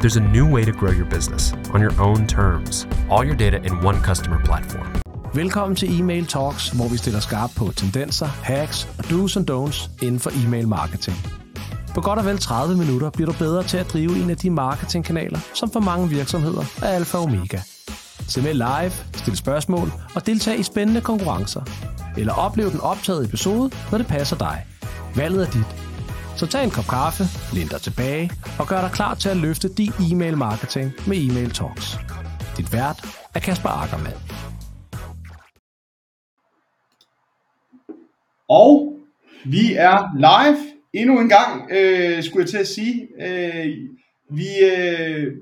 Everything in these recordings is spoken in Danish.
There's a new way to grow your business on your own terms. All your data in one customer platform. Velkommen til Email Talks, hvor vi stiller skarp på tendenser, hacks og do's and don'ts inden for e-mail marketing. På godt og vel 30 minutter bliver du bedre til at drive en af de marketingkanaler, som for mange virksomheder er alfa og omega. Se med live, stil spørgsmål og deltag i spændende konkurrencer. Eller oplev den optagede episode, når det passer dig. Valget er dit. Så tag en kop kaffe, læn dig tilbage og gør dig klar til at løfte din e-mail marketing med Email Talks. Dit vært er Kasper Ackermann. Og vi er live endnu en gang, øh, skulle jeg til at sige. Øh, vi, øh,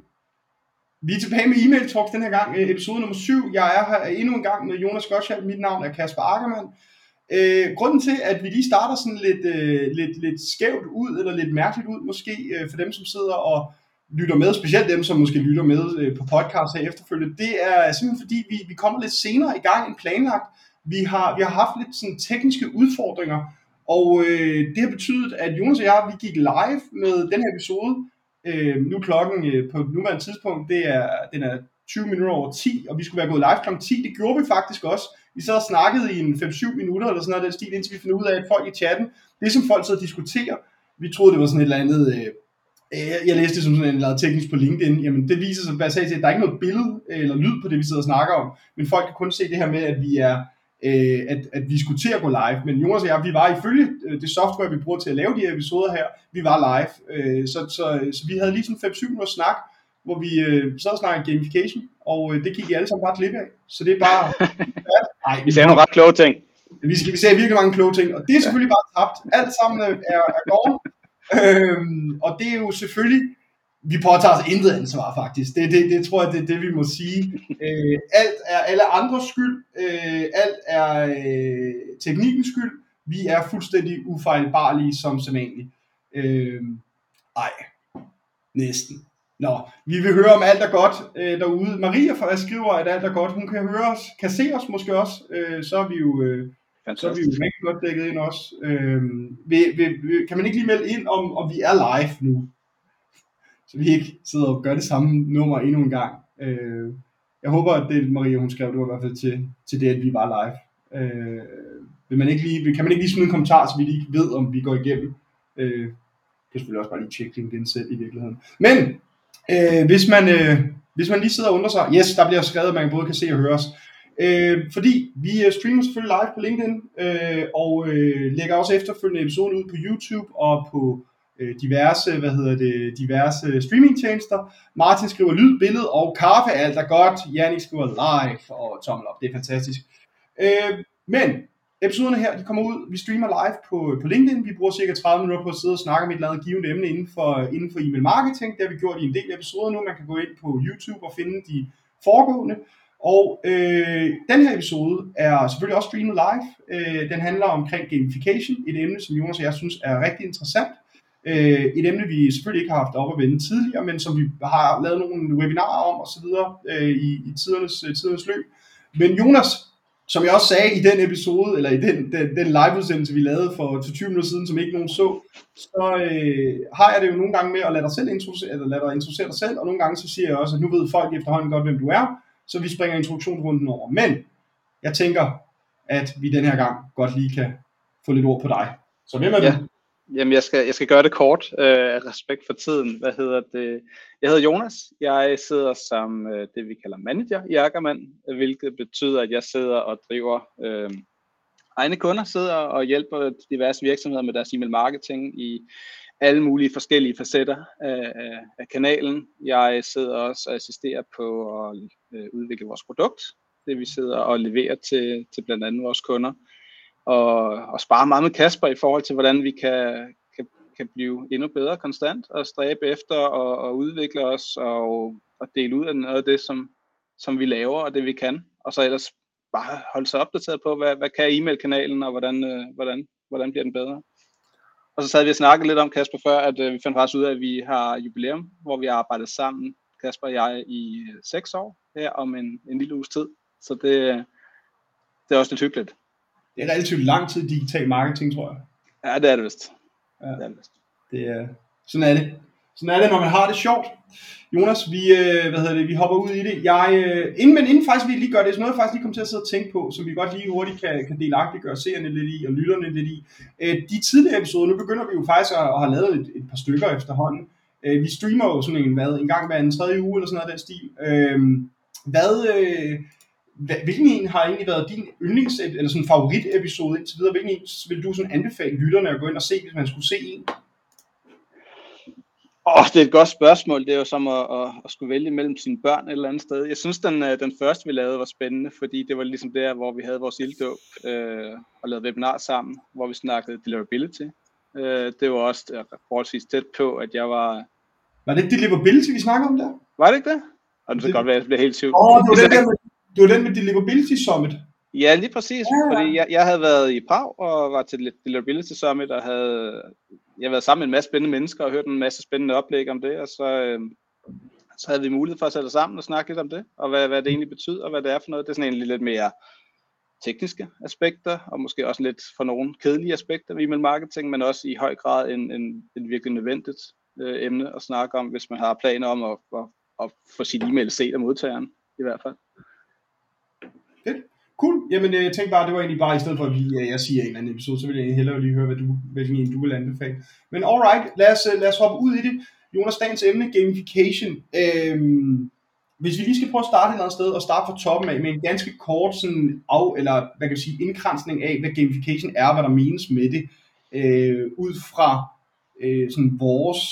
vi er tilbage med e-mail talks den her gang, øh, episode nummer 7. Jeg er her endnu en gang med Jonas Gottschalk. Mit navn er Kasper Ackermann. Øh, grunden til, at vi lige starter sådan lidt, øh, lidt, lidt skævt ud, eller lidt mærkeligt ud måske, øh, for dem, som sidder og lytter med, specielt dem, som måske lytter med øh, på podcast her efterfølgende, det er simpelthen fordi, vi, vi kommer lidt senere i gang end planlagt. Vi har, vi har haft lidt sådan tekniske udfordringer, og øh, det har betydet, at Jonas og jeg, vi gik live med den her episode. Øh, nu klokken øh, på nuværende tidspunkt, det er, den er 20 minutter over 10, og vi skulle være gået live kl. 10. Det gjorde vi faktisk også. Vi så og snakkede i en 5-7 minutter, eller sådan noget den stil, indtil vi finder ud af, at folk i chatten, det som folk så diskuterer, vi troede, det var sådan et eller andet... Øh, øh jeg læste det som sådan en eller anden teknisk på LinkedIn, jamen det viser sig, hvad jeg til, at der er ikke noget billede øh, eller lyd på det, vi sidder og snakker om, men folk kan kun se det her med, at vi er øh, at, at vi skulle til at gå live. Men Jonas og jeg, vi var ifølge øh, det software, vi bruger til at lave de her episoder her, vi var live. Øh, så, så, så vi havde lige sådan 5-7 minutter snak, hvor vi øh, sad og snakkede gamification, og øh, det gik I alle sammen bare glip af. Så det er bare... ja, ej, vi sagde nogle ret kloge ting. Vi, skal, vi sagde virkelig mange kloge ting, og det er selvfølgelig bare tabt. Alt sammen er, er gone. øhm, og det er jo selvfølgelig vi påtager os intet ansvar faktisk. Det, det, det tror jeg, det er det, vi må sige. Øh, alt er alle andres skyld. Øh, alt er øh, teknikkens skyld. Vi er fuldstændig ufejlbarlige som sædvanligt. Øh, ej, næsten. Nå, vi vil høre om alt er godt øh, derude. Maria for skriver, at alt er godt. Hun kan høre os, kan se os måske også. Øh, så er vi jo... Øh, så er vi jo rigtig godt dækket ind også. Øh, vil, vil, vil, kan man ikke lige melde ind, om, om vi er live nu? så vi ikke sidder og gør det samme nummer endnu en gang. Øh, jeg håber, at det Maria hun skrev, det var i hvert fald til, til det, at vi var live. Øh, vil man ikke lige, kan man ikke lige smide en kommentar, så vi lige ved, om vi går igennem? Øh, det er selvfølgelig også bare lige tjekke LinkedIn selv i virkeligheden. Men øh, hvis, man, øh, hvis man lige sidder og undrer sig, yes, der bliver skrevet, at man både kan se og høre os. Øh, fordi vi øh, streamer selvfølgelig live på LinkedIn, øh, og øh, lægger også efterfølgende episoden ud på YouTube og på Øh, diverse, hvad hedder det, diverse streamingtjenester. Martin skriver lyd, billede og kaffe, alt er godt. Jannik skriver live og tommel op, det er fantastisk. Øh, men episoderne her, de kommer ud, vi streamer live på, på LinkedIn, vi bruger cirka 30 minutter på at sidde og snakke om et eller andet givet emne inden for, inden for e-mail marketing, det har vi gjort i en del episoder nu, man kan gå ind på YouTube og finde de foregående, og øh, den her episode er selvfølgelig også streamet live, øh, den handler omkring gamification, et emne, som Jonas og jeg synes er rigtig interessant, Øh, et emne, vi selvfølgelig ikke har haft op at vende tidligere, men som vi har lavet nogle webinarer om osv. Øh, i, i tidernes, øh, tidernes løb. Men Jonas, som jeg også sagde i den episode, eller i den, den, den live-udsendelse, vi lavede for 20 minutter siden, som ikke nogen så, så øh, har jeg det jo nogle gange med at lade dig selv introducere, eller lade dig introducere dig selv, og nogle gange så siger jeg også, at nu ved folk efterhånden godt, hvem du er, så vi springer introduktionsrunden over. Men jeg tænker, at vi den her gang godt lige kan få lidt ord på dig. Så hvem er ja. du? Jamen, jeg skal, jeg skal gøre det kort øh, respekt for tiden. Hvad hedder det? Jeg hedder Jonas. Jeg sidder som øh, det, vi kalder manager i Ackermann, hvilket betyder, at jeg sidder og driver øh, egne kunder, sidder og hjælper diverse virksomheder med deres e-mail marketing i alle mulige forskellige facetter af, af, af kanalen. Jeg sidder også og assisterer på at øh, udvikle vores produkt, det vi sidder og leverer til, til blandt andet vores kunder og, og spare meget med Kasper i forhold til, hvordan vi kan, kan, kan blive endnu bedre konstant og stræbe efter og, og udvikle os og, og dele ud af noget af det, som, som vi laver og det vi kan. Og så ellers bare holde sig opdateret på, hvad, hvad kan e-mailkanalen og hvordan, øh, hvordan, hvordan bliver den bedre. Og så sad vi og snakkede lidt om, Kasper, før, at øh, vi fandt faktisk ud af, at vi har jubilæum, hvor vi har arbejdet sammen, Kasper og jeg, i øh, seks år her om en, en lille uges tid. Så det, øh, det er også lidt hyggeligt det er relativt lang tid digital marketing, tror jeg. Ja, det er det vist. Ja. Det er det vist. Det er, sådan er det. Sådan er det, når man har det sjovt. Jonas, vi, øh, hvad hedder det, vi hopper ud i det. Jeg, øh, inden, men inden faktisk vi lige gør det, så noget jeg faktisk lige kom til at sidde og tænke på, som vi godt lige hurtigt kan, kan delagtiggøre seerne lidt i, og lytterne lidt i. Øh, de tidligere episoder, nu begynder vi jo faktisk at, at have lavet et, et par stykker efterhånden. Vi streamer jo sådan en, hvad, en gang hver en tredje uge, eller sådan noget af den stil. Hvad, hvilken en har egentlig været din yndlings, eller sådan favorit episode indtil videre? Hvilken en vil du sådan anbefale lytterne at gå ind og se, hvis man skulle se en? Åh, oh, det er et godt spørgsmål. Det er jo som at, at, at skulle vælge mellem sine børn et eller andet sted. Jeg synes, den, øh, den første, vi lavede, var spændende, fordi det var ligesom der, hvor vi havde vores ilddåb øh, og lavede webinar sammen, hvor vi snakkede deliverability. Øh, det var også forholdsvis tæt på, at jeg var... Var det deliverability, vi snakkede om der? Var det ikke det? Og det kan godt være, at jeg bliver helt syv. Åh, oh, det var den der med, det var den med Deliverability Summit. Ja, lige præcis. Ja. Fordi jeg, jeg havde været i Prag og var til Deliverability Summit og havde jeg har været sammen med en masse spændende mennesker og hørt en masse spændende oplæg om det, og så, øh, så havde vi mulighed for at sætte os sammen og snakke lidt om det, og hvad, hvad det egentlig betyder, og hvad det er for noget. Det er sådan egentlig lidt mere tekniske aspekter, og måske også lidt for nogle kedelige aspekter ved e-mail marketing, men også i høj grad en, en, en virkelig nødvendigt øh, emne at snakke om, hvis man har planer om at, at, at få sit e-mail set af modtageren, i hvert fald. Fedt. Cool. Jamen, øh, jeg tænkte bare, det var egentlig bare, i stedet for at vi, øh, jeg siger en eller anden episode, så vil jeg hellere lige høre, hvad du, hvilken en du vil anbefale. Men alright, lad os, øh, lad os hoppe ud i det. Jonas, dagens emne, gamification. Øhm, hvis vi lige skal prøve at starte et eller andet sted, og starte fra toppen af, med en ganske kort sådan af, eller hvad kan vi sige, indkransning af, hvad gamification er, hvad der menes med det, øh, ud fra øh, sådan vores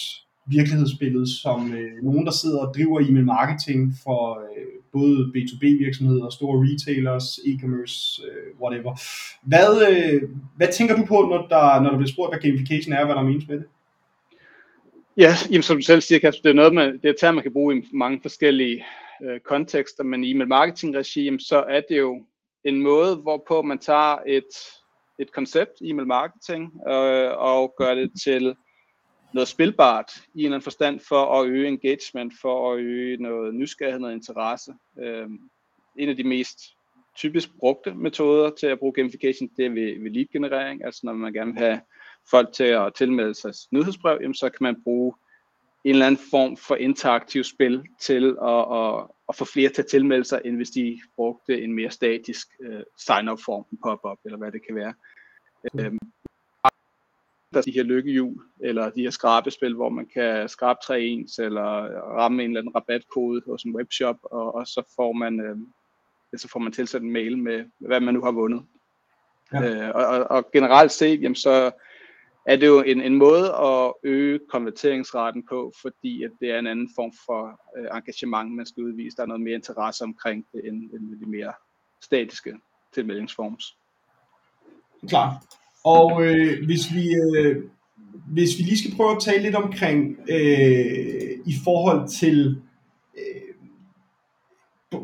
virkelighedsbillede som øh, nogen, der sidder og driver e-mail marketing for øh, både B2B virksomheder, store retailers, e-commerce, øh, whatever. Hvad, øh, hvad tænker du på, når der, når der bliver spurgt, hvad gamification er, hvad der menes med det? Ja, jamen, som du selv siger, Kasper, det er noget, man, det er term, man kan bruge i mange forskellige øh, kontekster, men i e-mail marketing regi, så er det jo en måde, hvorpå man tager et, et koncept, e-mail marketing, øh, og gør det til noget spilbart i en eller anden forstand for at øge engagement, for at øge noget nysgerrighed, noget interesse. Øh, en af de mest typisk brugte metoder til at bruge gamification, det er ved, ved lead-generering, altså når man gerne vil have folk til at tilmelde sig nyhedsbrev, jamen så kan man bruge en eller anden form for interaktiv spil til at, at, at få flere til at tilmelde sig, end hvis de brugte en mere statisk uh, sign-up form, pop-up, eller hvad det kan være. Mm. Øhm, der de her lykkehjul, eller de her skrabespil, hvor man kan skrabe tre ens, eller ramme en eller anden rabatkode hos en webshop, og, og så får man øh, så får man tilsendt en mail med, hvad man nu har vundet. Ja. Øh, og, og, og generelt set, jamen, så er det jo en, en måde at øge konverteringsraten på, fordi at det er en anden form for øh, engagement, man skal udvise. Der er noget mere interesse omkring det, end, end de mere statiske tilmeldingsforms. Klart. Og øh, hvis, vi, øh, hvis vi lige skal prøve at tale lidt omkring øh, i forhold til øh,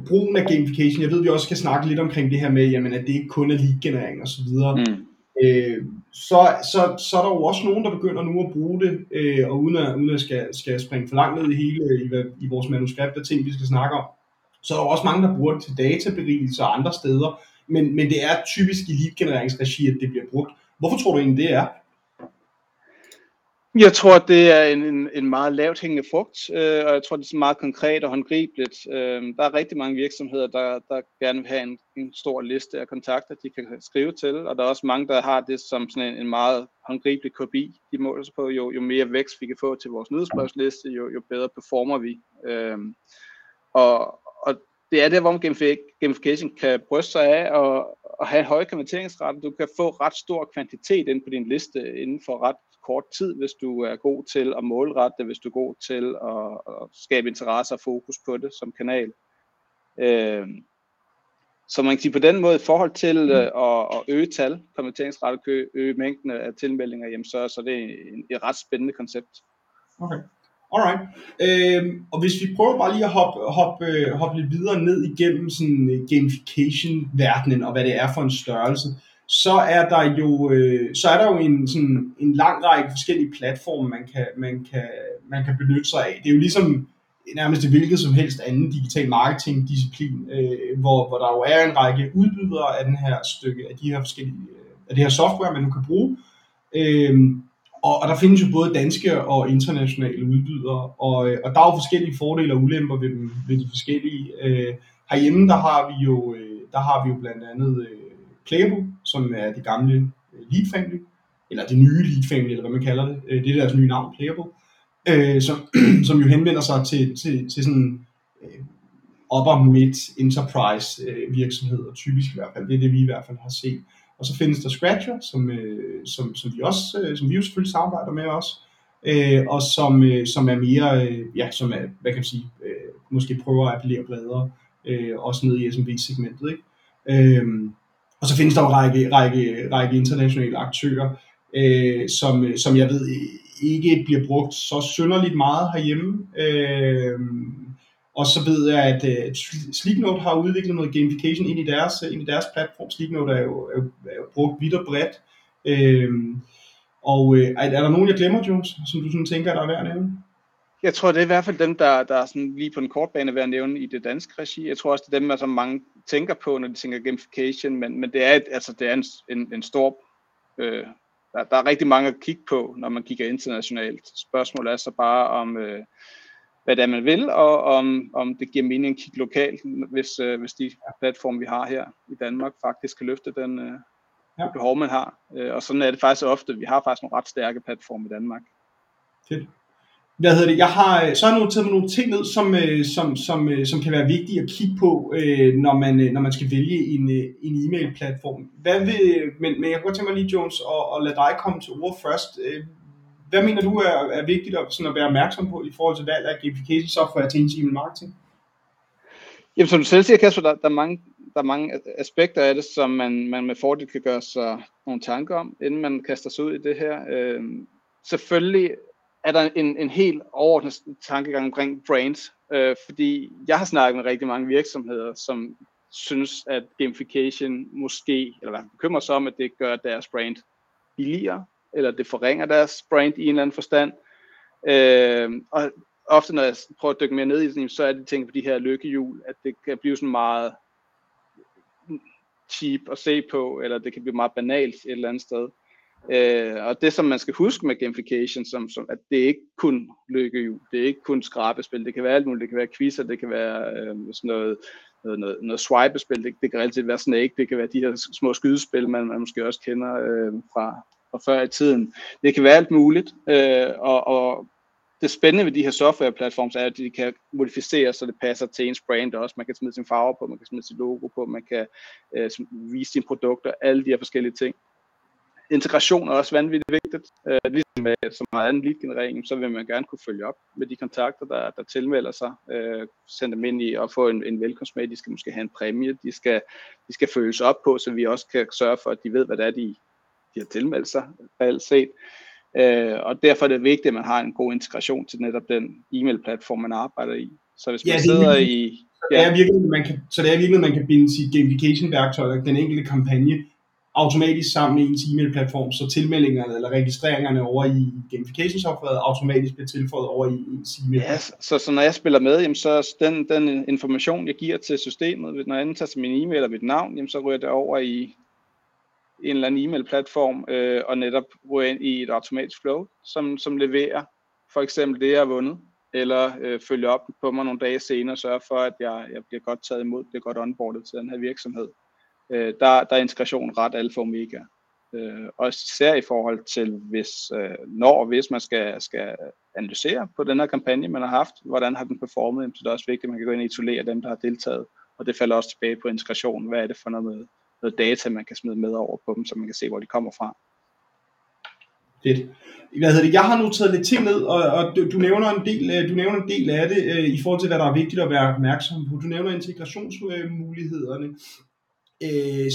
brugen af gamification. Jeg ved, vi også skal snakke lidt omkring det her med, jamen, at det ikke kun er lead-generering og så videre. Mm. Øh, så, så, så er der jo også nogen, der begynder nu at bruge det, øh, og uden at, uden at skal, skal springe for langt ned i hele i, i vores manuskript af ting, vi skal snakke om, så er der også mange, der bruger det til databerigelse og andre steder, men, men det er typisk i lead-genereringsregi, at det bliver brugt. Hvorfor tror du egentlig, det er? Jeg tror, det er en, en, en meget lavt hængende frugt, øh, og jeg tror, det er meget konkret og håndgribeligt. Øh, der er rigtig mange virksomheder, der, der gerne vil have en, en stor liste af kontakter, de kan skrive til, og der er også mange, der har det som sådan en, en meget håndgribelig kopi. De måler sig på, jo, jo mere vækst vi kan få til vores nyhedsbrevsliste, jo, jo bedre performer vi. Øh, og, og det er der, hvor gamification kan bryste sig af og, og have en høj konverteringsrate. Du kan få ret stor kvantitet ind på din liste inden for ret kort tid, hvis du er god til at målrette det, hvis du er god til at, at skabe interesse og fokus på det som kanal. Øh, så man kan sige på den måde, i forhold til øh, at, at øge tal, konverteringsrate, øge, øge mængden af tilmeldinger, jamen så, så det er en, et ret spændende koncept. Okay. Alright. Øhm, og hvis vi prøver bare lige at hoppe, hoppe, hoppe lidt videre ned igennem sådan øh, gamification-verdenen og hvad det er for en størrelse, så er der jo, øh, så er der jo en, sådan, en lang række forskellige platforme, man kan, man, kan, man kan benytte sig af. Det er jo ligesom nærmest det hvilket som helst anden digital marketing disciplin, øh, hvor, hvor der jo er en række udbydere af den her stykke, af de her forskellige, øh, af det her software, man nu kan bruge. Øh, og, og der findes jo både danske og internationale udbydere, og, øh, og der er jo forskellige fordele og ulemper ved, dem, ved de forskellige. Øh, herhjemme, der har vi jo, øh, der har vi jo blandt andet øh, Playable, som er det gamle øh, Lead Family, eller det nye Lead Family, eller hvad man kalder det. Øh, det er deres nye navn, Playable, øh, som, som jo henvender sig til, til, til sådan øh, upper mid enterprise øh, virksomheder, typisk i hvert fald. Det er det, vi i hvert fald har set. Og så findes der Scratcher, som, øh, som, som, vi også, øh, som vi jo selvfølgelig samarbejder med også, øh, og som, øh, som er mere, øh, ja, som er, hvad kan man sige, øh, måske prøver at appellere bredere, øh, også ned i SMB-segmentet. Ikke? Øh, og så findes der jo en række, række, række internationale aktører, øh, som, øh, som jeg ved ikke bliver brugt så synderligt meget herhjemme. Øh, og så ved jeg, at uh, Sleeknote har udviklet noget gamification ind i deres, øh, ind i deres platform. Sleeknote er jo, er, er jo brugt vidt og bredt. Øhm, og øh, er, er der nogen, jeg glemmer, Jones, som du sådan tænker, der er værd at nævne? Jeg tror, det er i hvert fald dem, der, der er sådan lige på den korte bane ved at nævne i det danske regi. Jeg tror også, det er dem, som mange tænker på, når de tænker gamification, men, men det er, altså, det er en, en, en stor... Øh, der, der er rigtig mange at kigge på, når man kigger internationalt. Spørgsmålet er så bare, om, øh, hvad det er, man vil, og om, om det giver mening at kigge lokalt, hvis, øh, hvis de platforme, vi har her i Danmark, faktisk kan løfte den øh, ja. behov, man har. Øh, og sådan er det faktisk ofte. Vi har faktisk nogle ret stærke platforme i Danmark. Fedt. Hvad hedder det? Jeg har, så har jeg noteret nogle ting ned, som, øh, som, som, øh, som kan være vigtige at kigge på, øh, når, man, når man skal vælge en, en e-mail-platform. Hvad vil, men, men jeg kunne godt tænke mig lige, Jones, at, at lade dig komme til ord først. Hvad mener du er, er vigtigt at, sådan at være opmærksom på i forhold til valg af gamification software til ens email marketing? Jamen som du selv siger, Kasper, der, der, er mange, der er mange aspekter af det, som man, man med fordel kan gøre sig nogle tanker om, inden man kaster sig ud i det her. Øh, selvfølgelig er der en, en helt overordnet tankegang omkring brands, øh, fordi jeg har snakket med rigtig mange virksomheder, som synes, at gamification måske, eller bekymrer sig om, at det gør deres brand billigere, eller det forringer deres brand i en eller anden forstand. Øh, og ofte når jeg prøver at dykke mere ned i det, så er det ting på de her lykkehjul, at det kan blive sådan meget cheap at se på, eller det kan blive meget banalt et eller andet sted. Øh, og det som man skal huske med gamification, som, som, at det er ikke kun lykkehjul, det er ikke kun skrabespil, det kan være alt muligt, det kan være quizzer, det kan være øh, sådan noget, noget, noget, noget swipespil, det, det kan altid være Snake, det kan være de her små skydespil, man, man måske også kender øh, fra, fra før i tiden. Det kan være alt muligt, øh, og, og det spændende ved de her softwareplatforms er, at de kan modificere, så det passer til ens brand også. Man kan smide sin farve på, man kan smide sit logo på, man kan øh, vise sine produkter, alle de her forskellige ting. Integration er også vanvittigt vigtigt. Øh, ligesom med så meget anden lead-generering, så vil man gerne kunne følge op med de kontakter, der, der tilmelder sig. Øh, sende dem ind i og få en, en velkomstmail. De skal måske have en præmie. De skal, de skal følges op på, så vi også kan sørge for, at de ved, hvad det er, de, de har tilmeldt sig, reelt set. Øh, og derfor er det vigtigt, at man har en god integration til netop den e-mail-platform, man arbejder i. Så hvis man ja, sidder i... Ja. Det er virkelig, man kan, så det er virkelig, man kan binde sit gamification-værktøj, den enkelte kampagne, automatisk sammen med ens e-mail-platform, så tilmeldingerne eller registreringerne over i gamification-software automatisk bliver tilføjet over i ens e-mail. Ja, så, så når jeg spiller med, jamen, så den, den information, jeg giver til systemet, når jeg indtager min e-mail og mit navn, jamen, så ryger det over i en eller anden e-mail-platform øh, og netop gå ind i et automatisk flow, som, som leverer for eksempel det, jeg har vundet, eller øh, følge op på mig nogle dage senere og sørge for, at jeg, jeg bliver godt taget imod, bliver godt onboardet til den her virksomhed. Øh, der, der er integration ret alfa og omega. Øh, og især i forhold til, hvis, øh, når og hvis man skal, skal analysere på den her kampagne, man har haft, hvordan har den performet, så det er også vigtigt, at man kan gå ind og isolere dem, der har deltaget. Og det falder også tilbage på integration. Hvad er det for noget med noget data, man kan smide med over på dem, så man kan se, hvor de kommer fra. Fedt. Hvad hedder det? Jeg har nu taget lidt ting ned, og, og du, du, nævner en del, øh, du nævner en del af det øh, i forhold til, hvad der er vigtigt at være opmærksom på. Du nævner integrationsmulighederne. Øh,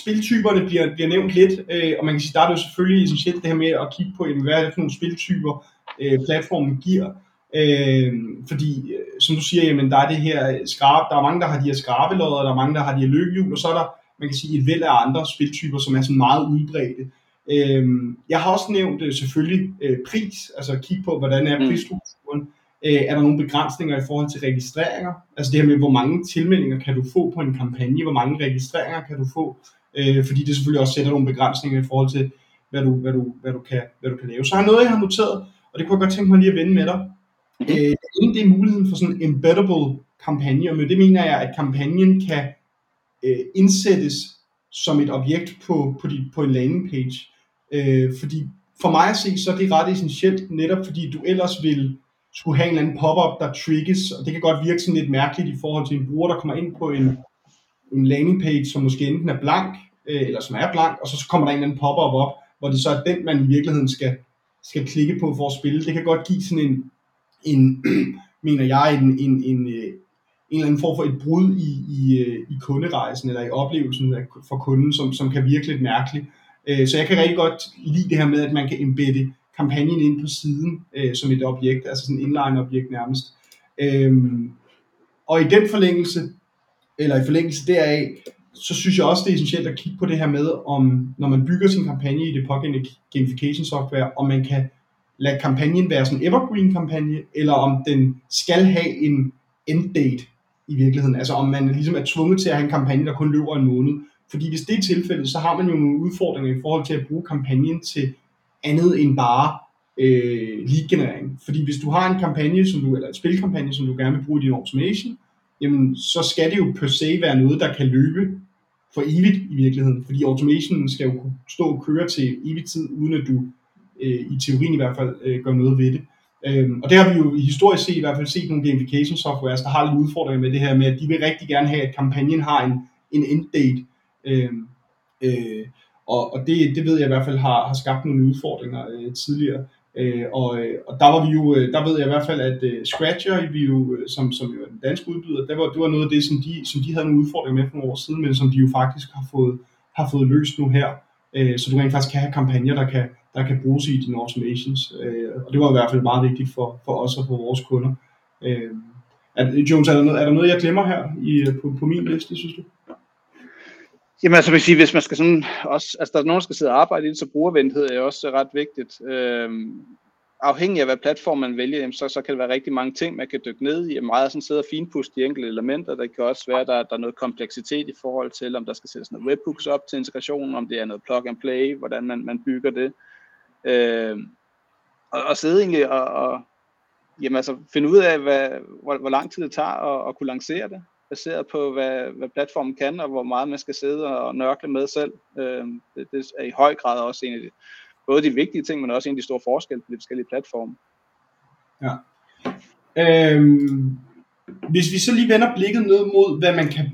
spiltyperne bliver, bliver nævnt lidt, øh, og man kan sige, der er det jo selvfølgelig essentielt det her med at kigge på, hvad er det for nogle spiltyper, øh, platformen giver. Øh, fordi, øh, som du siger, jamen, der er det her skarpe, der er mange, der har de her skrabelodder, der er mange, der har de her løbehjul, og så er der man kan sige, et væld af andre spiltyper, som er sådan meget udbredte. Øhm, jeg har også nævnt øh, selvfølgelig øh, pris, altså kigge på, hvordan er mm. prisstrukturen. Øh, er der nogle begrænsninger i forhold til registreringer? Altså det her med, hvor mange tilmeldinger kan du få på en kampagne, hvor mange registreringer kan du få? Øh, fordi det selvfølgelig også sætter nogle begrænsninger i forhold til, hvad du, hvad du, hvad du, kan, hvad du kan lave. Så har noget, jeg har noteret, og det kunne jeg godt tænke mig lige at vende med dig. Mm-hmm. Øh, en, det er muligheden for sådan en embeddable kampagne, men det mener jeg, at kampagnen kan øh, indsættes som et objekt på, på, de, på en landing page. Øh, fordi for mig at se, så er det ret essentielt, netop fordi du ellers vil skulle have en eller anden pop-up, der trigges, og det kan godt virke sådan lidt mærkeligt i forhold til en bruger, der kommer ind på en, en landing page, som måske enten er blank, øh, eller som er blank, og så, kommer der en eller anden pop-up op, hvor det så er den, man i virkeligheden skal, skal klikke på for at spille. Det kan godt give sådan en, en mener jeg, en, en, en, øh, en eller anden form for et brud i, i, øh, i kunderejsen, eller i oplevelsen for kunden, som, som kan virke lidt mærkeligt. Øh, så jeg kan rigtig godt lide det her med, at man kan embedde kampagnen ind på siden øh, som et objekt, altså sådan en inline-objekt nærmest. Øhm, og i den forlængelse, eller i forlængelse deraf, så synes jeg også, det er essentielt at kigge på det her med, om når man bygger sin kampagne i det pågældende gamification software, om man kan lade kampagnen være sådan en evergreen kampagne, eller om den skal have en end date i virkeligheden. Altså om man ligesom er tvunget til at have en kampagne, der kun løber en måned. Fordi hvis det er tilfældet, så har man jo nogle udfordringer i forhold til at bruge kampagnen til andet end bare øh, lead-generering. Fordi hvis du har en kampagne, som du, eller et spilkampagne, som du gerne vil bruge i din automation, jamen så skal det jo per se være noget, der kan løbe for evigt i virkeligheden. Fordi automationen skal jo kunne stå og køre til evig tid, uden at du øh, i teorien i hvert fald øh, gør noget ved det. Øhm, og det har vi jo i historisk set i hvert fald set nogle gamification softwares, der har lidt udfordringer med det her med, at de vil rigtig gerne have, at kampagnen har en, en end date. Øhm, øh, og, og det, det ved jeg i hvert fald har, har skabt nogle udfordringer øh, tidligere. Øh, og, og der var vi jo, øh, der ved jeg i hvert fald, at uh, Scratcher, vi jo, øh, som, som jo er den danske udbyder, det var, det var noget af det, som de, som de havde nogle udfordringer med for nogle år siden, men som de jo faktisk har fået, har fået løst nu her. Øh, så du rent faktisk kan have kampagner, der kan, der kan bruges i dine automations. Øh, og det var i hvert fald meget vigtigt for, for os og for vores kunder. Øh, er, Jones, er der, noget, er der noget, jeg glemmer her i, øh, på, på min liste, synes du? Jamen altså, vil sige, hvis man skal sådan også, altså der er nogen, der skal sidde og arbejde i det, så brugervenlighed er også ret vigtigt. Øhm, afhængig af hvad platform man vælger, så, så kan det være rigtig mange ting, man kan dykke ned i. Meget sådan sidde og finpuste de enkelte elementer. Der kan også være, at der, der er noget kompleksitet i forhold til, om der skal sættes noget webhooks op til integration, om det er noget plug and play, hvordan man, man bygger det. Øh, og, og sidde egentlig og, og jamen altså, finde ud af, hvad, hvor, hvor lang tid det tager at, at kunne lancere det baseret på, hvad, hvad platformen kan, og hvor meget man skal sidde og nørkle med selv. Øh, det, det er i høj grad også en af de, både de vigtige ting, men også en af de store forskelle på de forskellige platforme. Ja. Øhm, hvis vi så lige vender blikket ned mod, hvad man kan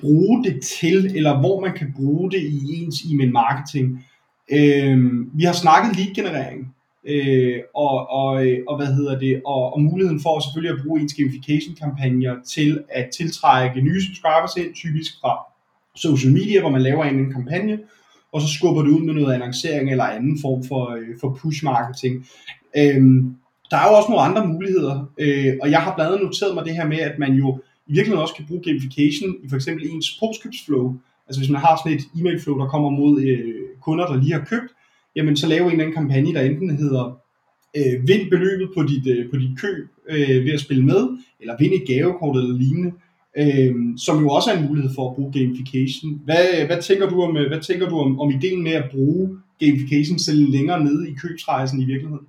bruge det til, eller hvor man kan bruge det i ens e-mail marketing. Øh, vi har snakket lead generering øh, og, og, øh, og, hvad hedder det, og, og muligheden for selvfølgelig at bruge ens gamification kampagner til at tiltrække nye subscribers ind, typisk fra social media, hvor man laver en, en kampagne, og så skubber du ud med noget annoncering eller anden form for, øh, for push marketing. Øhm, der er jo også nogle andre muligheder, øh, og jeg har blandt andet noteret mig det her med, at man jo i virkeligheden også kan bruge gamification i for eksempel ens postkøbsflow. Altså hvis man har sådan et e-mail flow, der kommer mod øh, kunder, der lige har købt, jamen så lave en eller anden kampagne, der enten hedder øh, vind beløbet på dit, øh, på dit køb øh, ved at spille med, eller vind et gavekort eller lignende, øh, som jo også er en mulighed for at bruge gamification. Hvad, øh, hvad tænker du om, øh, hvad tænker du om, om ideen med at bruge gamification selv længere nede i købsrejsen i virkeligheden?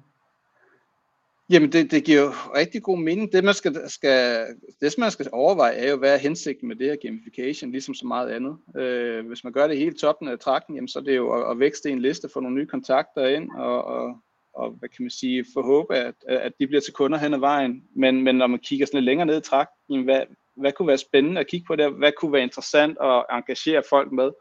Jamen, det, det giver jo rigtig god mening. Det, man skal, skal, det, man skal overveje, er jo, hvad er hensigten med det her gamification, ligesom så meget andet. Øh, hvis man gør det helt toppen af trakten, jamen, så er det jo at, at vækste en liste, få nogle nye kontakter ind, og, og, og hvad kan man sige, forhåbe, at, at de bliver til kunder hen ad vejen. Men, men når man kigger sådan lidt længere ned i trakten, hvad, hvad kunne være spændende at kigge på der? Hvad kunne være interessant at engagere folk med?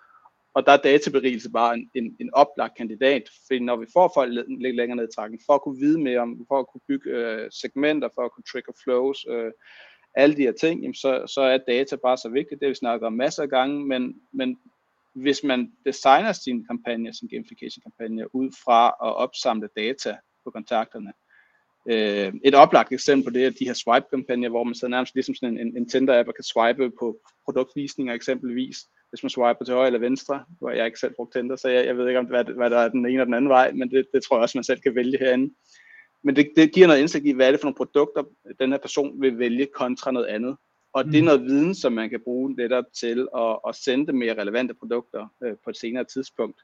Og der er databerigelse bare en, en, en oplagt kandidat, fordi når vi får folk lidt længere ned i trakken, for at kunne vide mere om, for at kunne bygge øh, segmenter, for at kunne trigger flows, øh, alle de her ting, jamen så, så er data bare så vigtigt. Det har vi snakket om masser af gange, men, men hvis man designer sin kampagne, sin gamification kampagne, ud fra at opsamle data på kontakterne, øh, et oplagt eksempel på det er de her swipe-kampagner, hvor man så nærmest ligesom sådan en, en Tinder-app og kan swipe på produktvisninger eksempelvis, hvis man swiper til højre eller venstre, hvor jeg ikke selv brugt Tinder, så jeg, jeg ved ikke, om hvad, hvad der er den ene eller den anden vej, men det, det tror jeg også, man selv kan vælge herinde. Men det, det giver noget indsigt i, hvad er det for nogle produkter, den her person vil vælge kontra noget andet. Og det er mm. noget viden, som man kan bruge netop til at, at sende mere relevante produkter øh, på et senere tidspunkt.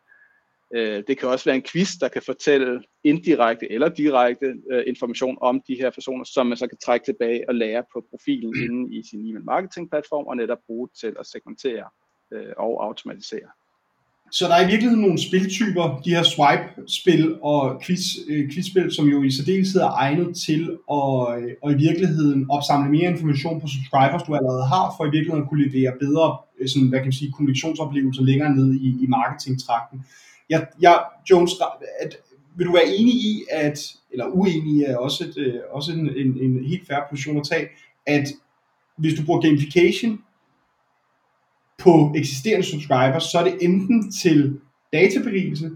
Øh, det kan også være en quiz, der kan fortælle indirekte eller direkte øh, information om de her personer, som man så kan trække tilbage og lære på profilen inde i sin e-mail marketing platform og netop bruge til at segmentere øh, og automatisere. Så der er i virkeligheden nogle spiltyper, de her swipe-spil og quiz, øh, quizspil, som jo i særdeleshed er egnet til at, øh, at i virkeligheden opsamle mere information på subscribers, du allerede har, for i virkeligheden at kunne levere bedre sådan, hvad kan man sige, kommunikationsoplevelser længere ned i, i marketingtrakten. Jeg, jeg, Jones, at, vil du være enig i, at, eller uenig er også, et, øh, også en, en, en helt færre position at tage, at hvis du bruger gamification på eksisterende subscribers, så er det enten til databerigelse,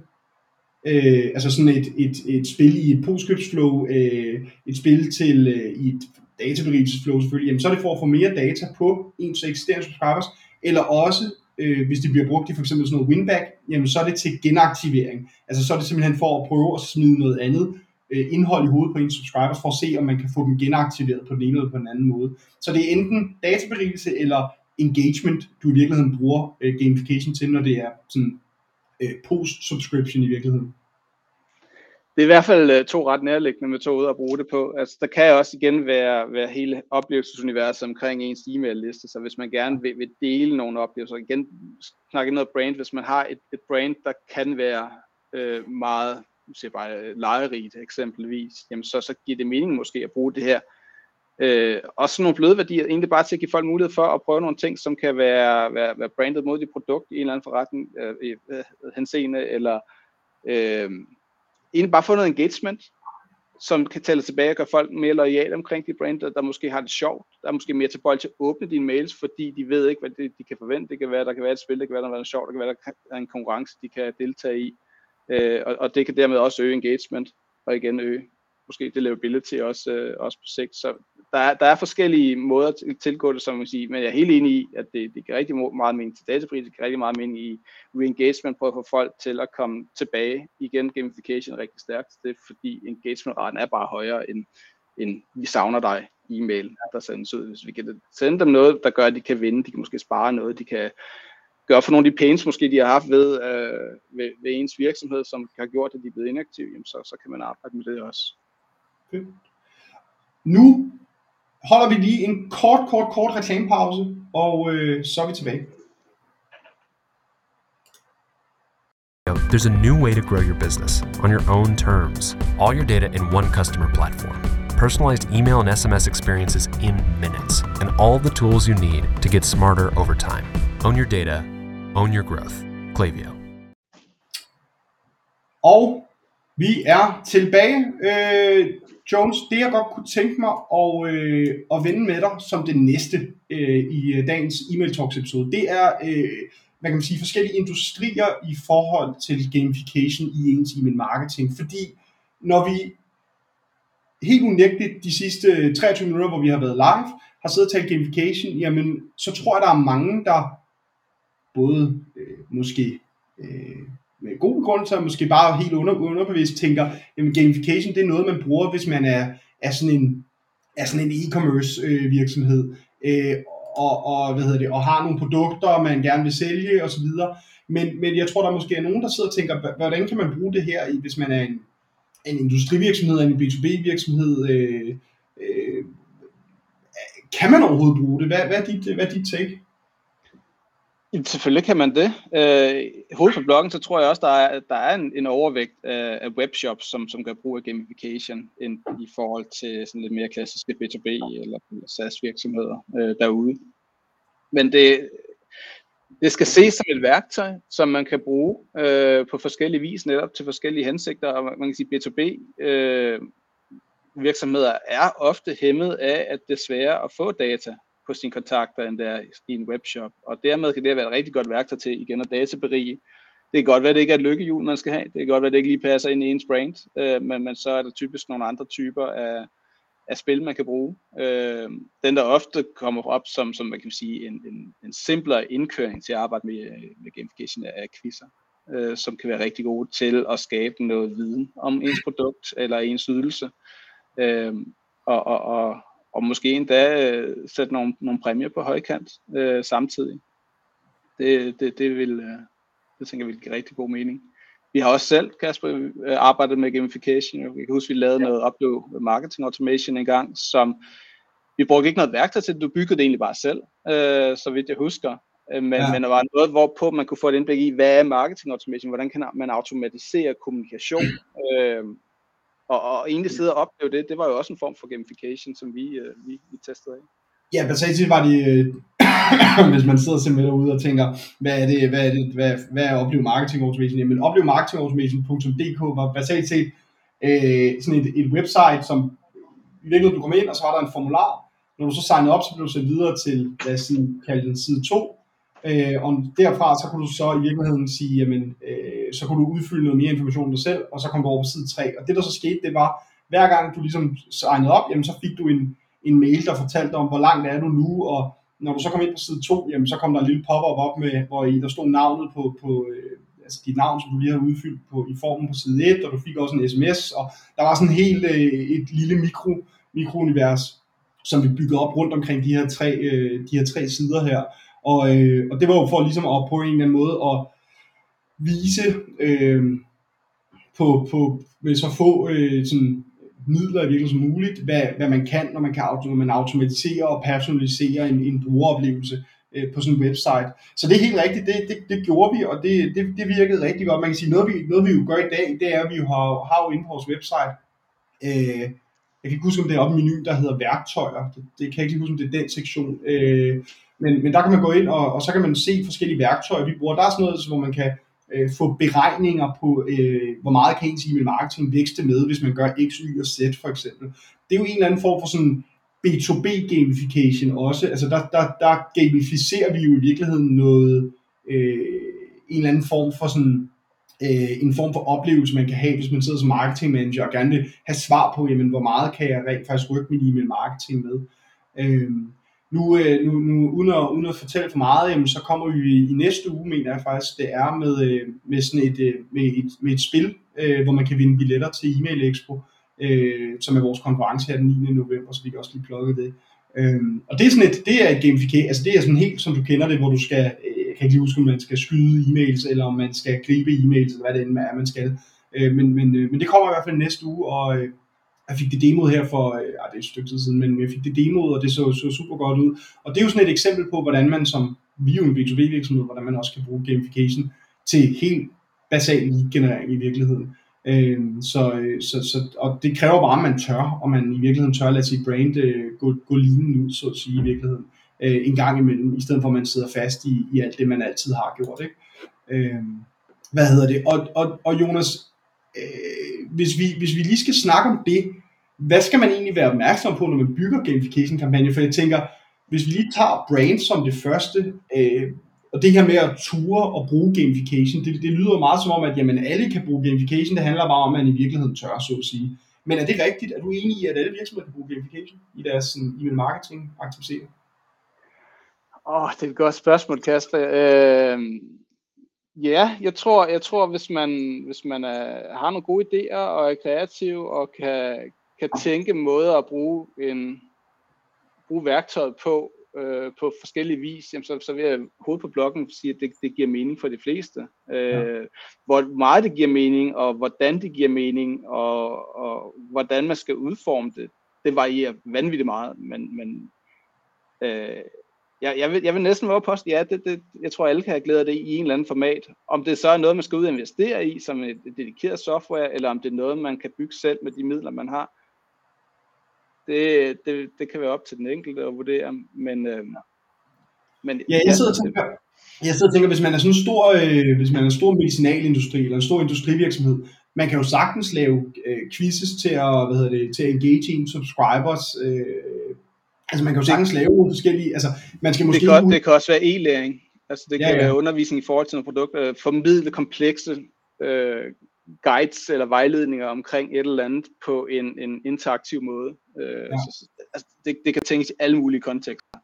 øh, altså sådan et, et, et spil i et postscriptsflow, øh, et spil til øh, i et databerigelsesflow selvfølgelig, jamen så er det for at få mere data på ens eksisterende subscribers, eller også øh, hvis det bliver brugt i for eksempel sådan noget winback, jamen så er det til genaktivering. Altså så er det simpelthen for at prøve at smide noget andet øh, indhold i hovedet på ens subscribers, for at se, om man kan få dem genaktiveret på den ene eller på den anden måde. Så det er enten databerigelse eller engagement, du i virkeligheden bruger øh, gamification til, når det er sådan øh, post-subscription i virkeligheden. Det er i hvert fald øh, to ret nærliggende metoder at bruge det på. Altså, der kan også igen være, være hele oplevelsesuniverset omkring ens e-mail-liste, så hvis man gerne vil, vil dele nogle oplevelser, igen snakke noget brand, hvis man har et, et brand, der kan være øh, meget siger bare, øh, lejerigt eksempelvis, jamen så, så giver det mening måske at bruge det her. Øh, også nogle bløde værdier, egentlig bare til at give folk mulighed for at prøve nogle ting, som kan være, være, være brandet mod dit produkt i en eller anden forretning, øh, øh, henseende, eller øh, egentlig bare få noget engagement, som kan tælle tilbage og gøre folk mere lojale omkring de brand, der måske har det sjovt, der er måske mere tilbøjelige til at åbne dine mails, fordi de ved ikke, hvad det, de kan forvente. Det kan være, der kan være et spil, det kan være, der er sjovt, der kan være, der er en konkurrence, de kan deltage i. Øh, og, og det kan dermed også øge engagement, og igen øge måske deliverability også, øh, også på sigt. Så der er, der er forskellige måder at tilgå det, som man siger, men jeg er helt enig i, at det, det giver rigtig meget mening til datapris, det giver rigtig meget mening i re-engagement, prøve at få folk til at komme tilbage igen, gamification er rigtig stærkt, det er fordi engagement-raten er bare højere end, end vi savner dig e-mail, der sendes ud. Hvis vi kan sende dem noget, der gør, at de kan vinde, de kan måske spare noget, de kan gøre for nogle af de pains, måske de har haft ved, øh, ved, ved ens virksomhed, som har gjort, at de er blevet inaktive, jamen så, så kan man arbejde med det også. Okay. Nu holder vi lige en kort, kort, kort reklamepause, og øh, så er vi tilbage. There's a new way to grow your business on your own terms. All your data in one customer platform. Personalized email and SMS experiences in minutes, and all the tools you need to get smarter over time. Own your data, own your growth. Klaviyo. Og vi er tilbage. Øh, Jones, det jeg godt kunne tænke mig at, øh, at vende med dig som det næste øh, i øh, dagens e-mail talks episode, det er, øh, hvad kan man sige, forskellige industrier i forhold til gamification i ens e-mail marketing. Fordi når vi helt unægteligt de sidste 23 minutter, hvor vi har været live, har siddet og talt gamification, jamen så tror jeg, der er mange, der både øh, måske øh, med god grund så måske bare helt under, underbevidst tænker, jamen gamification det er noget, man bruger, hvis man er, er sådan en er sådan en e-commerce øh, virksomhed, øh, og, og, hvad hedder det, og har nogle produkter, man gerne vil sælge osv. Men, men jeg tror, der måske er nogen, der sidder og tænker, hvordan kan man bruge det her, hvis man er en, en industrivirksomhed, en B2B virksomhed, øh, øh, kan man overhovedet bruge det? Hvad, hvad, er, dit, hvad er dit take? Selvfølgelig kan man det. Øh, hovedet på bloggen, så tror jeg også, der er, der er en, en overvægt af, af webshops, som, som gør brug af gamification end i forhold til sådan lidt mere klassiske B2B eller SaaS virksomheder øh, derude. Men det, det skal ses som et værktøj, som man kan bruge øh, på forskellige vis, netop til forskellige hensigter. Og man kan sige, B2B øh, virksomheder er ofte hæmmet af, at det er sværere at få data på sine kontakter, end der i en webshop. Og dermed kan det være et rigtig godt værktøj til igen at databerige. Det kan godt være, at det ikke er et lykkehjul, man skal have. Det kan godt være, at det ikke lige passer ind i ens brand. Øh, men, men så er der typisk nogle andre typer af, af spil, man kan bruge. Øh, den, der ofte kommer op som, som man kan sige, en, en, en simplere indkøring til at arbejde med, med gamification af quizzer, øh, som kan være rigtig gode til at skabe noget viden om ens produkt eller ens ydelse. Øh, og, og, og, og måske endda øh, sætte nogle, nogle præmier på højkant øh, samtidig. Det, det, det vil, øh, det tænker jeg vil give rigtig god mening. vi har også selv, Kasper, øh, arbejdet med gamification. Jeg kan huske, vi lavede ja. noget opleve marketing automation en gang, som vi brugte ikke noget værktøj til, du byggede det egentlig bare selv, øh, så vidt jeg husker. Øh, men, ja. men der var noget, hvorpå man kunne få et indblik i, hvad er marketing automation, hvordan kan man automatisere kommunikation, øh, og, og egentlig sidde og opleve det, det var jo også en form for gamification, som vi, øh, vi, vi testede af. Ja, basalt var det, øh, hvis man sidder simpelthen derude og tænker, hvad er det, hvad er det, hvad, hvad er opleve marketing automation? Jamen, opleve marketing automation.dk var basalt set øh, sådan et, et website, som i virkeligheden du kom ind, og så var der en formular. Når du så signede op, så blev du sendt videre til, lad os sige, kalde den side 2, Øh, og derfra så kunne du så i virkeligheden sige, jamen, øh, så kunne du udfylde noget mere information om dig selv, og så kom du over på side 3. Og det der så skete, det var, hver gang du ligesom signede op, jamen, så fik du en, en mail, der fortalte om, hvor langt er du nu, og når du så kom ind på side 2, jamen, så kom der en lille pop-up op med, hvor i der stod navnet på, på øh, altså dit navn, som du lige har udfyldt på, i formen på side 1, og du fik også en sms, og der var sådan helt øh, et lille mikro, mikrounivers, som vi byggede op rundt omkring de her tre, øh, de her tre sider her. Og, øh, og det var jo for ligesom at på en eller anden måde at vise øh, på, på med så få øh, sådan, midler i virkeligheden som muligt, hvad, hvad man kan, når man kan når man automatiserer og personalisere en, en brugeroplevelse øh, på sådan en website. Så det er helt rigtigt, det, det, det gjorde vi, og det, det, det virkede rigtig godt. Man kan sige, noget vi, noget vi jo gør i dag, det er, at vi har, har jo inde på vores website, øh, jeg kan ikke huske, om det er oppe i menuen, der hedder værktøjer. Det, det kan jeg ikke huske, om det er den sektion. Øh, men, men der kan man gå ind, og, og så kan man se forskellige værktøjer, vi bruger. Der er sådan noget, hvor man kan øh, få beregninger på, øh, hvor meget kan ens e-mail marketing vækste med, hvis man gør X, Y og Z for eksempel. Det er jo en eller anden form for sådan B2B gamification også. Altså der, der, der gamificerer vi jo i virkeligheden noget, øh, en eller anden form for sådan øh, en form for oplevelse, man kan have, hvis man sidder som marketing manager og gerne vil have svar på, jamen, hvor meget kan jeg rent faktisk rykke min e-mail marketing med. Øhm, nu, øh, nu, nu uden, at, uden at fortælle for meget, jamen, så kommer vi i næste uge, mener jeg faktisk, det er med, øh, med, sådan et, øh, med, et, med et spil, øh, hvor man kan vinde billetter til E-mail Expo, øh, som er vores konference her den 9. november, så vi kan også lige plukke det. Øhm, og det er sådan et, det er et gamification, altså det er sådan helt, som du kender det, hvor du skal, øh, jeg kan ikke lige huske, om man skal skyde e-mails, eller om man skal gribe e-mails, eller hvad det end er, man skal. Øh, men, men, men det kommer i hvert fald næste uge, og, jeg fik det demoet her for, ja, det er et stykke tid siden, men jeg fik det demoet, og det så, så super godt ud. Og det er jo sådan et eksempel på, hvordan man som, vi er jo en B2B virksomhed, hvordan man også kan bruge gamification til helt basal lead-generering i virkeligheden. Øh, så, øh, så, så, og det kræver bare, at man tør, og man i virkeligheden tør at lade sit brand øh, gå, gå lignende ud, så at sige i virkeligheden, øh, en gang imellem, i stedet for at man sidder fast i, i alt det, man altid har gjort. Ikke? Øh, hvad hedder det? Og, og, og Jonas, øh, hvis, vi, hvis vi lige skal snakke om det, hvad skal man egentlig være opmærksom på, når man bygger gamification-kampagne? For jeg tænker, hvis vi lige tager brand som det første, øh, og det her med at ture og bruge gamification, det, det lyder meget som om, at jamen, alle kan bruge gamification, det handler bare om, at man i virkeligheden tør, så at sige. Men er det rigtigt? Er du enig i, at alle virksomheder kan bruge gamification i deres e-mail marketing aktiviteter? Åh, oh, det er et godt spørgsmål, Kasper. Øh, Ja, jeg tror, jeg tror hvis man, hvis man er, har nogle gode idéer og er kreativ og kan, kan tænke måder at bruge, en, bruge værktøjet på, øh, på forskellige vis, jamen så, så vil jeg hovedet på blokken sige, at det, det giver mening for de fleste. Øh, ja. Hvor meget det giver mening, og hvordan det giver mening, og, og hvordan man skal udforme det, det varierer vanvittigt meget, men, men øh, jeg, jeg, vil, jeg vil næsten være på ja, det, det, jeg tror alle kan have glæde af det i en eller anden format. Om det så er noget, man skal ud og investere i som et, et dedikeret software, eller om det er noget, man kan bygge selv med de midler, man har, det, det, det kan være op til den enkelte at vurdere. Men, øh, men ja, jeg sidder og tænker, jeg sidder og tænker, hvis man er sådan en stor, øh, hvis man er en stor medicinalindustri eller en stor industrivirksomhed, man kan jo sagtens lave øh, quizzes til at, hvad hedder det, til at engage in subscribers, øh, Altså man kan jo sagtens lave nogle forskellige, altså man skal måske... Det kan, det kan også være e-læring, altså det kan ja, ja. være undervisning i forhold til nogle produkter, formidle komplekse øh, guides eller vejledninger omkring et eller andet på en, en interaktiv måde. Øh, ja. så, altså, det, det kan tænkes i alle mulige kontekster.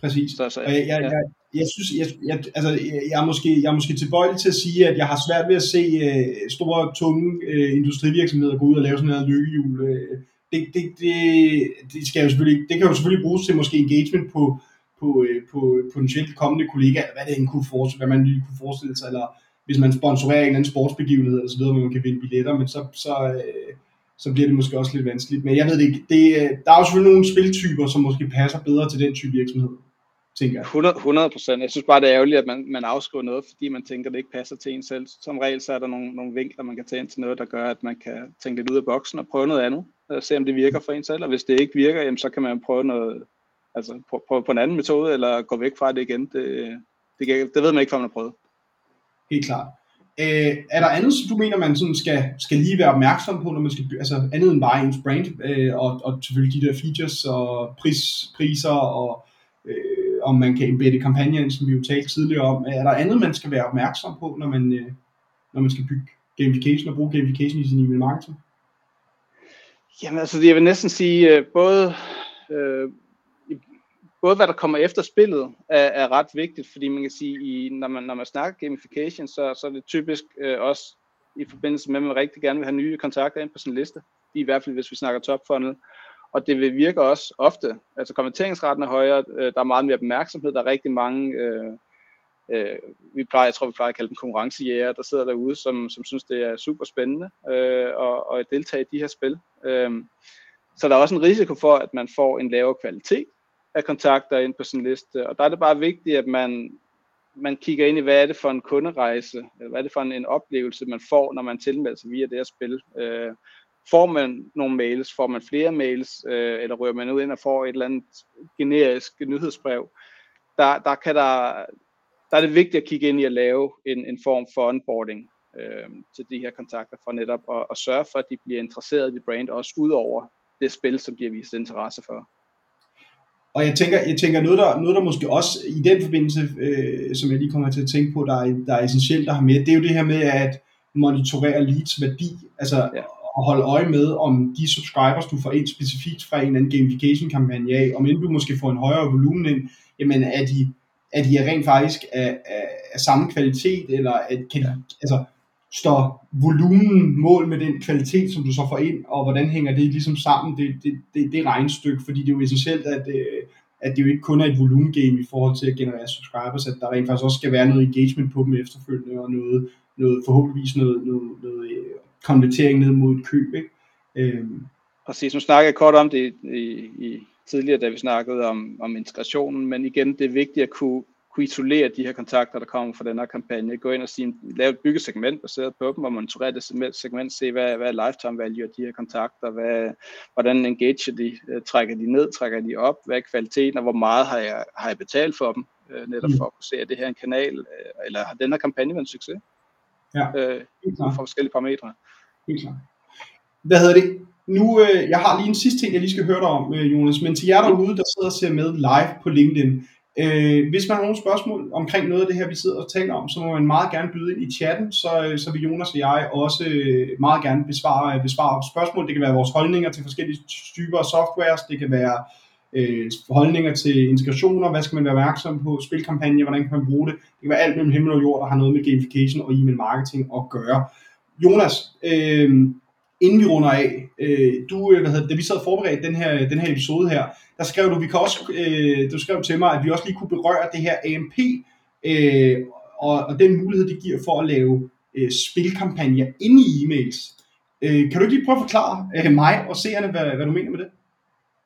Præcis. Så, så, og jeg, jeg, ja. jeg, jeg synes, jeg, jeg, altså, jeg, er måske, jeg er måske tilbøjelig til at sige, at jeg har svært ved at se øh, store, tunge øh, industrivirksomheder gå ud og lave sådan noget lykkehjul. Øh, det, det, det, det, skal jo selvfølgelig, det kan jo selvfølgelig bruges til måske engagement på, på, øh, på øh, potentielt kommende kollegaer, hvad det end kunne forestille, hvad man lige kunne forestille sig, eller hvis man sponsorerer en eller anden sportsbegivenhed og så videre, hvor man kan vinde billetter, men så, så, øh, så bliver det måske også lidt vanskeligt. Men jeg ved det ikke. Det, der er jo selvfølgelig nogle spiltyper, som måske passer bedre til den type virksomhed tænker jeg. 100 procent. Jeg synes bare, det er ærgerligt, at man, man afskriver noget, fordi man tænker, at det ikke passer til en selv. Som regel så er der nogle, nogle vinkler, man kan tage ind til noget, der gør, at man kan tænke lidt ud af boksen og prøve noget andet. Og se, om det virker for en selv. Og hvis det ikke virker, jamen, så kan man prøve noget, altså prøve på en anden metode, eller gå væk fra det igen. Det, det, det ved man ikke, før man har prøvet. Helt klart. Øh, er der andet, som du mener, man sådan skal, skal lige være opmærksom på, når man skal altså andet end bare ens brand, øh, og, og selvfølgelig de der features og pris, priser og øh, om man kan embedde kampagnen, som vi jo talte tidligere om. Er der andet, man skal være opmærksom på, når man, øh, når man skal bygge gamification og bruge gamification i sin email marketing? Jamen altså, jeg vil næsten sige, øh, både, øh, både hvad der kommer efter spillet er, er ret vigtigt, fordi man kan sige, i, når, man, når man snakker gamification, så, så er det typisk øh, også i forbindelse med, at man rigtig gerne vil have nye kontakter ind på sin liste, i hvert fald hvis vi snakker top funnel, og det vil virke også ofte. Altså konverteringsraten er højere, øh, der er meget mere opmærksomhed, der er rigtig mange, øh, øh, vi plejer, jeg tror vi plejer at kalde dem konkurrencejæger, der sidder derude, som, som synes det er super spændende øh, at, at deltage i de her spil. Øh, så der er også en risiko for, at man får en lavere kvalitet af kontakter ind på sin liste, og der er det bare vigtigt, at man, man kigger ind i, hvad er det for en kunderejse, eller hvad er det for en, en oplevelse, man får, når man tilmelder sig via det her spil. Øh, får man nogle mails, får man flere mails, øh, eller rører man ud ind og får et eller andet generisk nyhedsbrev, der, der, kan der, der er det vigtigt at kigge ind i at lave en, en form for onboarding øh, til de her kontakter, for netop at, at sørge for, at de bliver interesseret i brand, også ud over det spil, som de har vist interesse for. Og jeg tænker, jeg tænker noget, der, noget, der måske også i den forbindelse, øh, som jeg lige kommer til at tænke på, der er, der er essentielt at have med, det er jo det her med at monitorere leads værdi. Altså, ja at holde øje med, om de subscribers, du får ind specifikt fra en eller anden gamification-kampagne af, om end du måske får en højere volumen ind, jamen er de, er de rent faktisk af, af, af samme kvalitet, eller at, kan de, altså, står volumen mål med den kvalitet, som du så får ind, og hvordan hænger det ligesom sammen, det, det, det, det regnstykke, fordi det er jo essentielt, at, øh, at det jo ikke kun er et volumengame i forhold til at generere subscribers, at der rent faktisk også skal være noget engagement på dem efterfølgende, og noget, noget forhåbentligvis noget, noget, noget konvertering ned mod et køb. Ikke? Øhm. Præcis, nu snakker jeg kort om det i, i tidligere, da vi snakkede om, om integrationen, men igen, det er vigtigt at kunne, kunne isolere de her kontakter, der kommer fra den her kampagne. Gå ind og sige, lave et byggesegment baseret på dem, og monitorere det segment, se hvad, hvad er lifetime value af de her kontakter, hvad, hvordan engager de, øh, trækker de ned, trækker de op, hvad er kvaliteten, og hvor meget har jeg, har jeg betalt for dem, øh, netop mm. for at kunne se, at det her er en kanal, øh, eller har den her kampagne været en succes? Ja, øh, for forskellige parametre. Helt klart. Hvad hedder det? Nu, øh, jeg har lige en sidste ting, jeg lige skal høre dig om, øh, Jonas, men til jer derude, der sidder og ser med live på LinkedIn, øh, hvis man har nogle spørgsmål omkring noget af det her, vi sidder og taler om, så må man meget gerne byde ind i chatten, så, øh, så vil Jonas og jeg også øh, meget gerne besvare, øh, besvare spørgsmål. Det kan være vores holdninger til forskellige typer af softwares, det kan være øh, holdninger til integrationer, hvad skal man være opmærksom på, spilkampagne, hvordan kan man bruge det. Det kan være alt mellem himmel og jord, der har noget med gamification og e-mail marketing at gøre. Jonas, øh, inden vi runder af, øh, du, øh, hvad hedder, da vi sad og forberedte den her, den her episode her, der skrev du, vi kan også, øh, du skrev til mig, at vi også lige kunne berøre det her AMP, øh, og, og den mulighed, det giver for at lave øh, spilkampagner inde i e-mails. Øh, kan du ikke lige prøve at forklare øh, mig og seerne, hvad, hvad du mener med det?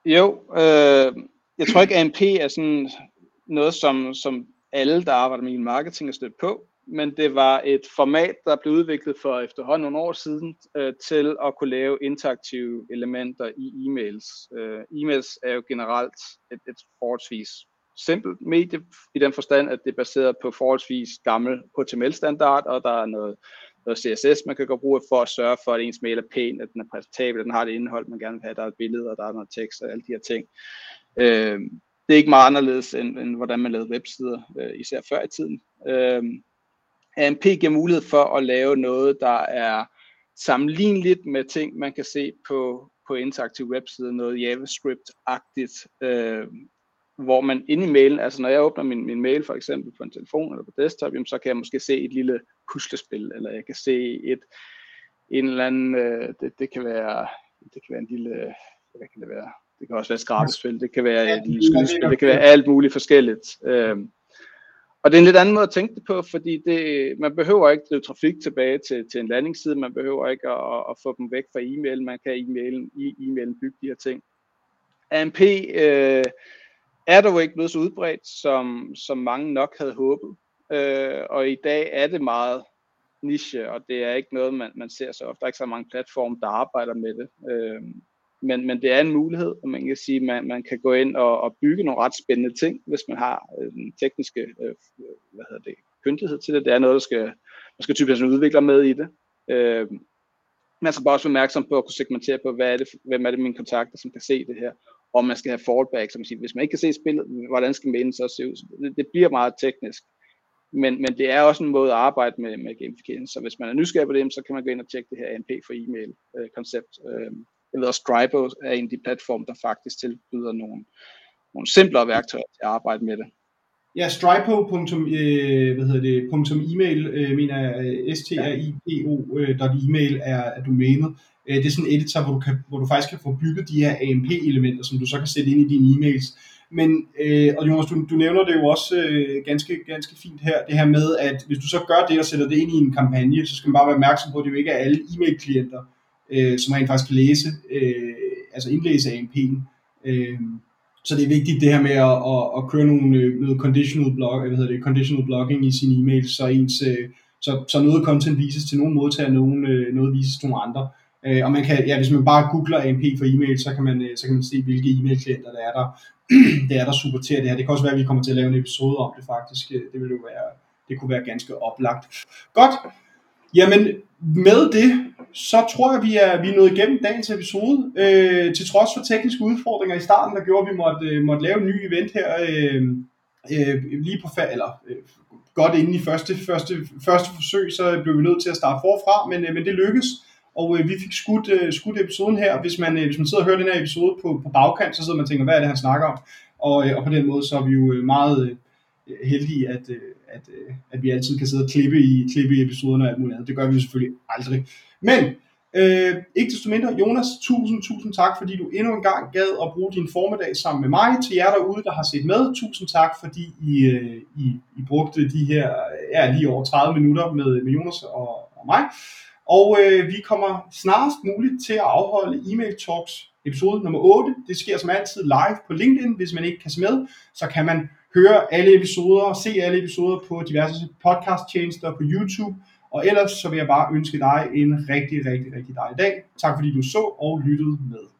Jo, øh, jeg tror ikke, AMP er sådan noget, som, som alle, der arbejder med marketing, er stødt på men det var et format, der blev udviklet for efterhånden nogle år siden øh, til at kunne lave interaktive elementer i e-mails. Øh, e-mails er jo generelt et, et forholdsvis simpelt medie i den forstand, at det er baseret på forholdsvis gammel HTML-standard, og der er noget, noget CSS, man kan gå bruge for at sørge for, at ens mail er pæn, at den er præsentabel, at den har det indhold, man gerne vil have, der er et billede, og der er noget tekst og alle de her ting. Øh, det er ikke meget anderledes, end, end hvordan man lavede websider, øh, især før i tiden. Øh, AMP giver mulighed for at lave noget, der er sammenligneligt med ting, man kan se på, på interaktive websider, noget JavaScript-agtigt, øh, hvor man inde i mailen, altså når jeg åbner min, min mail for eksempel på en telefon eller på desktop, jamen, så kan jeg måske se et lille puslespil, eller jeg kan se et en eller anden, øh, det, det, kan være, det kan være en lille, hvad kan det være? Det kan også være et skrabespil, det kan være et lille skydespil, det kan være alt muligt forskelligt. Øh, og det er en lidt anden måde at tænke det på, fordi det, man behøver ikke drive trafik tilbage til, til en landingsside, man behøver ikke at, at få dem væk fra e-mail, man kan e-mailen, i e-mailen bygge de her ting. AMP øh, er dog ikke blevet så udbredt, som, som mange nok havde håbet, øh, og i dag er det meget niche, og det er ikke noget, man, man ser så ofte. Der er ikke så mange platforme, der arbejder med det. Øh, men, men det er en mulighed, og man kan sige, man, man kan gå ind og, og bygge nogle ret spændende ting, hvis man har øh, den tekniske øh, hvad hedder det, kyndighed til det. Det er noget, der skal, man skal typisk en udvikler med i det. Øh, man skal bare også være opmærksom på at kunne segmentere på, hvad er det, hvem er det mine kontakter, som kan se det her, og man skal have fallback, som siger, hvis man ikke kan se spillet, hvordan skal mailen så se ud? Det, det bliver meget teknisk. Men, men det er også en måde at arbejde med, med gamification. Så hvis man er nysgerrig på det, så kan man gå ind og tjekke det her ANP for e-mail øh, koncept. Øh, jeg ved også, Stripe er en af de platforme, der faktisk tilbyder nogle, nogle simplere værktøjer til at arbejde med det. Ja, stripo. Øh, hvad hedder det, punktum email, øh, mener jeg, øh, s t r i p o øh, email er, er domænet. Øh, det er sådan en editor, hvor du, kan, hvor du faktisk kan få bygget de her AMP-elementer, som du så kan sætte ind i dine e-mails. Men, øh, og Jonas, du, du nævner det jo også øh, ganske, ganske fint her, det her med, at hvis du så gør det og sætter det ind i en kampagne, så skal man bare være opmærksom på, at det jo ikke er alle e-mail-klienter, øh, som rent faktisk kan læse, øh, altså indlæse AMP'en. Øh, så det er vigtigt det her med at, at, at køre nogle, øh, noget conditional, blog, øh, hvad hedder det, conditional blogging i sin e-mail, så, ens, øh, så, så noget content vises til nogle modtagere, nogen, øh, noget vises til nogle andre. Øh, og man kan, ja, hvis man bare googler AMP for e-mail, så kan man, øh, så kan man se, hvilke e-mail-klienter der er der, det er der supporterer det her. Det kan også være, at vi kommer til at lave en episode om det faktisk. Øh, det vil jo være, det kunne være ganske oplagt. Godt. Jamen, med det, så tror jeg, vi er, vi er nået igennem dagens episode. Øh, til trods for tekniske udfordringer i starten, der gjorde, at vi måtte, øh, måtte lave en ny event her, øh, øh, lige på fa- eller øh, godt inden i første, første, første forsøg, så blev vi nødt til at starte forfra, men, øh, men det lykkedes. Og øh, vi fik skudt, øh, skudt episoden her. Hvis man, øh, hvis man sidder og hører den her episode på, på bagkant, så sidder man og tænker, hvad er det, han snakker om? Og, øh, og på den måde, så er vi jo øh, meget øh, heldige, at, øh, at, øh, at vi altid kan sidde og klippe i, klippe i episoderne og alt muligt andet. Det gør vi selvfølgelig aldrig. Men øh, ikke desto mindre, Jonas, tusind, tusind tak, fordi du endnu en gang gad at bruge din formiddag sammen med mig. Til jer derude, der har set med, tusind tak, fordi I, øh, I, I brugte de her ja, lige over 30 minutter med, med Jonas og, og mig. Og øh, vi kommer snarest muligt til at afholde e-mail talks episode nummer 8. Det sker som altid live på LinkedIn. Hvis man ikke kan se med, så kan man høre alle episoder, se alle episoder på diverse podcast tjenester på YouTube. Og ellers så vil jeg bare ønske dig en rigtig, rigtig, rigtig dejlig dag. Tak fordi du så og lyttede med.